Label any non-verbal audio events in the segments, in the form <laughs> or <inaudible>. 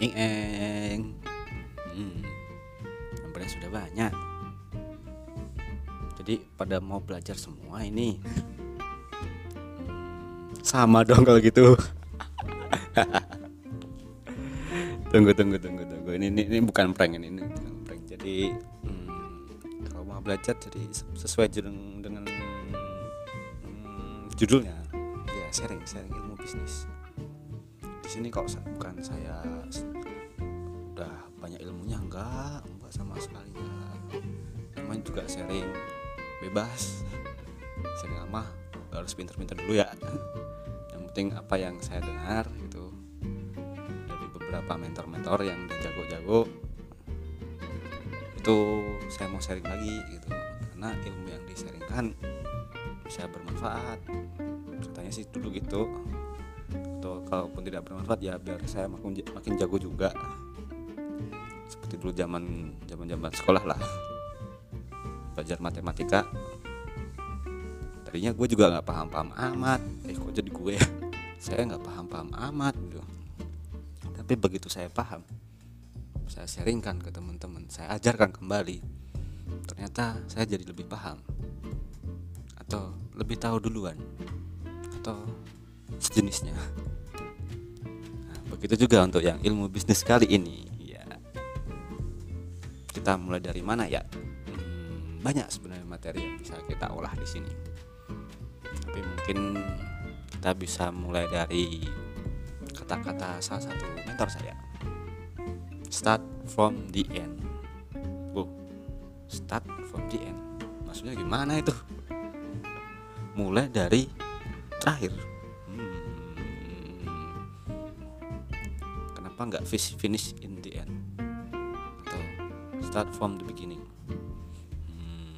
ing eng. Hmm, nomornya sudah banyak. Jadi pada mau belajar semua ini. Sama dong kalau gitu. <laughs> Tunggu tunggu tunggu tunggu. Ini ini, ini bukan prank ini, ini bukan prank. Jadi hmm, kalau mau belajar jadi sesuai dengan, dengan hmm, judulnya. Ya sharing sharing ilmu bisnis. Sini kok bukan saya udah banyak ilmunya? Enggak enggak sama sekali enggak. Namanya juga sharing bebas. Sharing mah harus pinter-pinter dulu ya. Yang penting apa yang saya dengar itu dari beberapa mentor-mentor yang udah jago-jago itu saya mau sharing lagi gitu. Karena ilmu yang disaringkan bisa bermanfaat. Katanya sih dulu gitu atau kalaupun tidak bermanfaat ya biar saya makin makin jago juga. Seperti dulu zaman zaman zaman sekolah lah. Belajar matematika. Tadinya gue juga nggak paham-paham amat. Eh kok jadi gue ya? <laughs> Saya nggak paham-paham amat gitu. Tapi begitu saya paham saya sharingkan ke teman-teman saya ajarkan kembali ternyata saya jadi lebih paham. Atau lebih tahu duluan. Atau sejenisnya. Nah, begitu juga untuk yang ilmu bisnis kali ini. Ya. Kita mulai dari mana ya? Hmm, banyak sebenarnya materi yang bisa kita olah di sini. Tapi mungkin kita bisa mulai dari kata-kata salah satu mentor saya. Start from the end. Oh start from the end. Maksudnya gimana itu? Mulai dari terakhir kenapa nggak finish in the end? Atau start from the beginning? Hmm,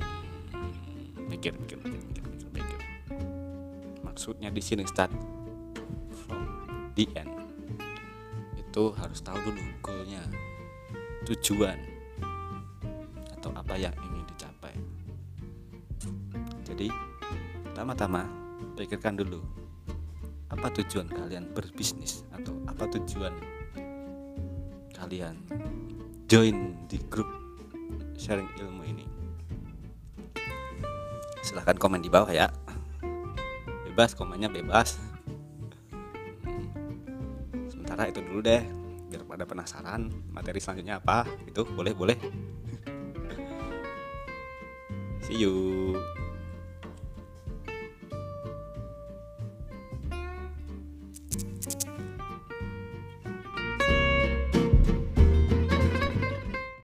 mikir mikir mikir mikir, mikir. maksudnya di sini start from the end. Itu harus tahu dulu goalnya tujuan atau apa yang ingin dicapai. Jadi pertama-tama pikirkan dulu apa tujuan kalian berbisnis? Atau apa tujuan kalian join di grup sharing ilmu ini silahkan komen di bawah ya. Bebas komennya bebas. Hmm. sementara itu dulu deh biar pada penasaran materi selanjutnya apa. Itu boleh boleh. <laughs> See you